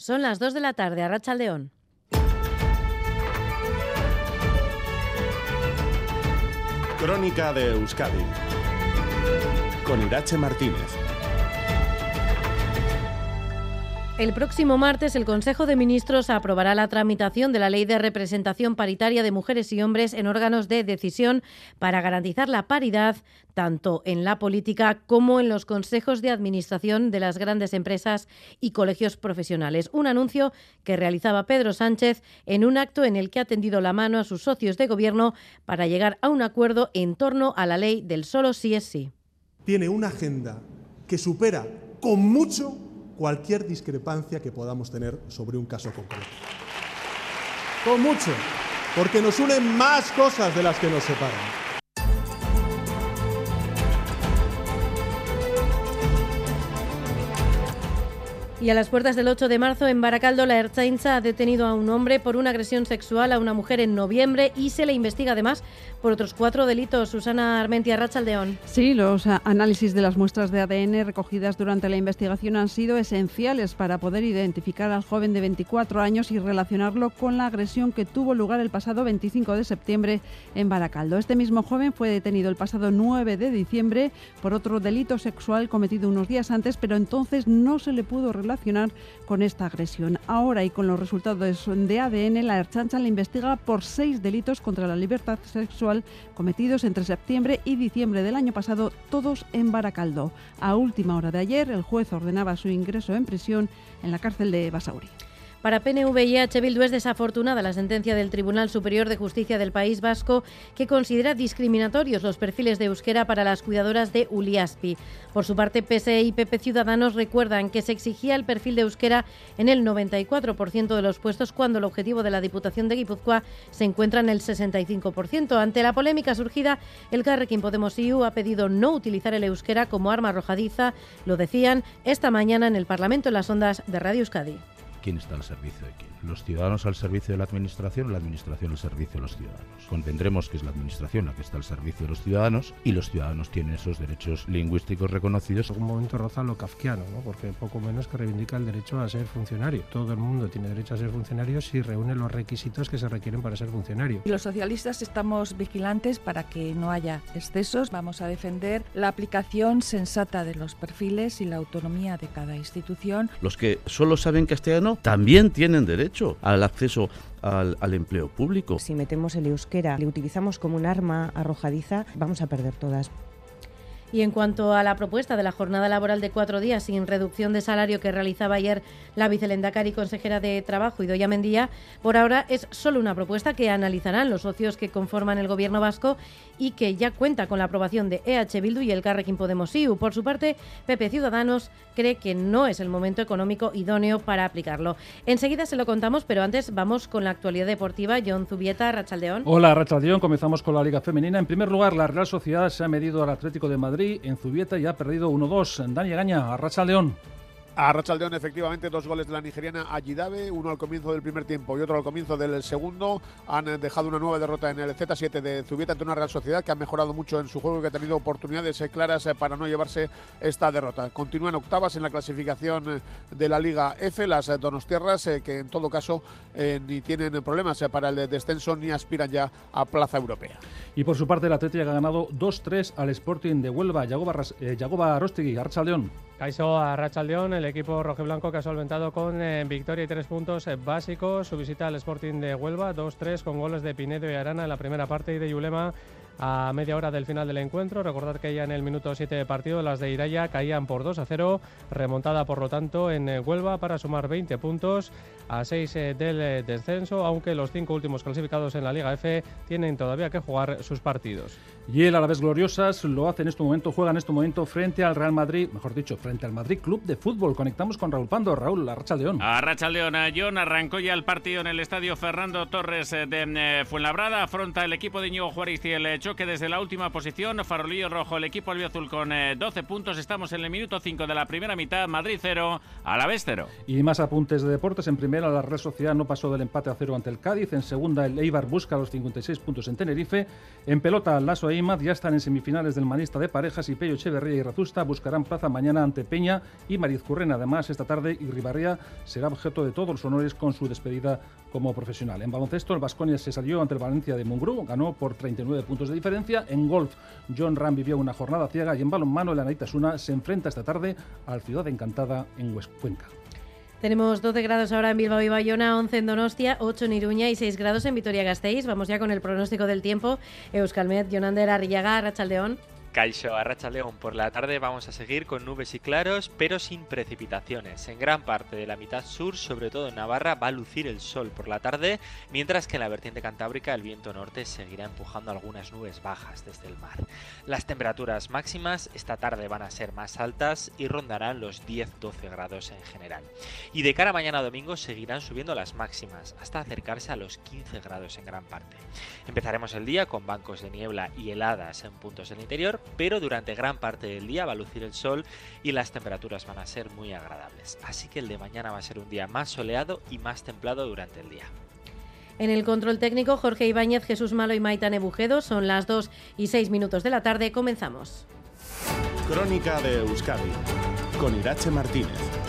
Son las 2 de la tarde a Rachaldeón. Crónica de Euskadi con Irache Martínez. El próximo martes el Consejo de Ministros aprobará la tramitación de la Ley de Representación Paritaria de Mujeres y Hombres en órganos de decisión para garantizar la paridad tanto en la política como en los consejos de administración de las grandes empresas y colegios profesionales. Un anuncio que realizaba Pedro Sánchez en un acto en el que ha tendido la mano a sus socios de gobierno para llegar a un acuerdo en torno a la ley del solo sí es sí. Tiene una agenda que supera con mucho cualquier discrepancia que podamos tener sobre un caso concreto. Con mucho, porque nos unen más cosas de las que nos separan. Y a las puertas del 8 de marzo en Baracaldo, la Ertzaintza ha detenido a un hombre por una agresión sexual a una mujer en noviembre y se le investiga además por otros cuatro delitos. Susana Armentia Rachaldeón. Sí, los análisis de las muestras de ADN recogidas durante la investigación han sido esenciales para poder identificar al joven de 24 años y relacionarlo con la agresión que tuvo lugar el pasado 25 de septiembre en Baracaldo. Este mismo joven fue detenido el pasado 9 de diciembre por otro delito sexual cometido unos días antes, pero entonces no se le pudo relacionar relacionar con esta agresión. Ahora y con los resultados de ADN, la Erchancha le investiga por seis delitos contra la libertad sexual cometidos entre septiembre y diciembre del año pasado, todos en Baracaldo. A última hora de ayer, el juez ordenaba su ingreso en prisión en la cárcel de Basauri. Para PNV y H. Bildu es desafortunada la sentencia del Tribunal Superior de Justicia del País Vasco que considera discriminatorios los perfiles de euskera para las cuidadoras de Uliaspi. Por su parte, PSE y PP Ciudadanos recuerdan que se exigía el perfil de euskera en el 94% de los puestos cuando el objetivo de la Diputación de Guipúzcoa se encuentra en el 65%. Ante la polémica surgida, el Carrequín Podemos IU ha pedido no utilizar el euskera como arma arrojadiza, lo decían esta mañana en el Parlamento en las ondas de Radio Euskadi. ¿Quién está al servicio de quién? los ciudadanos al servicio de la administración la administración al servicio de los ciudadanos. Convendremos que es la administración la que está al servicio de los ciudadanos y los ciudadanos tienen esos derechos lingüísticos reconocidos. Un momento roza lo kafkiano, ¿no? porque poco menos que reivindica el derecho a ser funcionario. Todo el mundo tiene derecho a ser funcionario si reúne los requisitos que se requieren para ser funcionario. Y los socialistas estamos vigilantes para que no haya excesos. Vamos a defender la aplicación sensata de los perfiles y la autonomía de cada institución. Los que solo saben castellano también tienen derecho al acceso al, al, empleo público. Si metemos el euskera, le utilizamos como un arma arrojadiza, vamos a perder todas. Y en cuanto a la propuesta de la jornada laboral de cuatro días sin reducción de salario que realizaba ayer la vicelendacari consejera de Trabajo, Idoya Mendía, por ahora es solo una propuesta que analizarán los socios que conforman el gobierno vasco y que ya cuenta con la aprobación de EH Bildu y el Carrequín Podemos IU. Por su parte, Pepe Ciudadanos cree que no es el momento económico idóneo para aplicarlo. Enseguida se lo contamos, pero antes vamos con la actualidad deportiva. John Zubieta, Rachaldeón. Hola, Rachaldeón. Comenzamos con la Liga Femenina. En primer lugar, la Real Sociedad se ha medido al Atlético de Madrid en Zubieta y ha perdido 1-2. Dani Gaña, Arracha León. A Rachaldeón, efectivamente, dos goles de la nigeriana Ayidabe, uno al comienzo del primer tiempo y otro al comienzo del segundo. Han dejado una nueva derrota en el Z7 de Zubieta ante una Real Sociedad que ha mejorado mucho en su juego y que ha tenido oportunidades claras para no llevarse esta derrota. Continúan octavas en la clasificación de la Liga F, las Donostierras, eh, que en todo caso eh, ni tienen problemas para el descenso ni aspiran ya a plaza europea. Y por su parte, el Atlético ha ganado 2-3 al Sporting de Huelva. Yagoba, eh, Yagoba Arrachaldeón. Caiso a Rachaldeón, el equipo rojiblanco que ha solventado con eh, victoria y tres puntos eh, básicos. Su visita al Sporting de Huelva, 2-3 con goles de Pinedo y Arana en la primera parte y de Yulema a media hora del final del encuentro. Recordad que ya en el minuto 7 de partido las de Iraya caían por 2 a 0, remontada por lo tanto en eh, Huelva para sumar 20 puntos a 6 eh, del eh, descenso, aunque los cinco últimos clasificados en la Liga F tienen todavía que jugar sus partidos. Y el vez Gloriosas lo hace en este momento, juega en este momento frente al Real Madrid, mejor dicho, frente al Madrid Club de Fútbol. Conectamos con Raúl Pando. Raúl, la Racha León. A Racha León, John arrancó ya el partido en el estadio Fernando Torres de Fuenlabrada, afronta el equipo de Ñigo Juárez y el choque desde la última posición. Farolillo rojo, el equipo albiazul con 12 puntos. Estamos en el minuto 5 de la primera mitad. Madrid 0, a la vez 0. Y más apuntes de deportes. En primera, la Real Sociedad no pasó del empate a cero ante el Cádiz. En segunda, el Eibar busca los 56 puntos en Tenerife. En pelota, Lasso e Imaz ya están en semifinales del manista de parejas y Pello Echeverría y Razusta buscarán plaza mañana ante Peña y Mariz Currena. Además, esta tarde Irribarría será objeto de todos los honores con su despedida como profesional. En baloncesto, el Vasconia se salió ante el Valencia de Mungrú, ganó por 39 puntos de En golf, John Ram vivió una jornada ciega y en balonmano, el Anaitasuna se enfrenta esta tarde al Ciudad Encantada en Cuenca. Tenemos 12 grados ahora en Bilbao y Bayona, 11 en Donostia, 8 en Iruña y 6 grados en Vitoria-Gasteiz. Vamos ya con el pronóstico del tiempo. Euskalmet, Jonander, Arrillaga, Rachaldeón. Caixo a Racha León. Por la tarde vamos a seguir con nubes y claros, pero sin precipitaciones. En gran parte de la mitad sur, sobre todo en Navarra, va a lucir el sol por la tarde, mientras que en la vertiente cantábrica el viento norte seguirá empujando algunas nubes bajas desde el mar. Las temperaturas máximas esta tarde van a ser más altas y rondarán los 10-12 grados en general. Y de cara a mañana domingo seguirán subiendo las máximas hasta acercarse a los 15 grados en gran parte. Empezaremos el día con bancos de niebla y heladas en puntos del interior pero durante gran parte del día va a lucir el sol y las temperaturas van a ser muy agradables. Así que el de mañana va a ser un día más soleado y más templado durante el día. En el control técnico, Jorge Ibáñez, Jesús Malo y Maitane Bujedo. Son las 2 y 6 minutos de la tarde. Comenzamos. Crónica de Euskadi con Irache Martínez.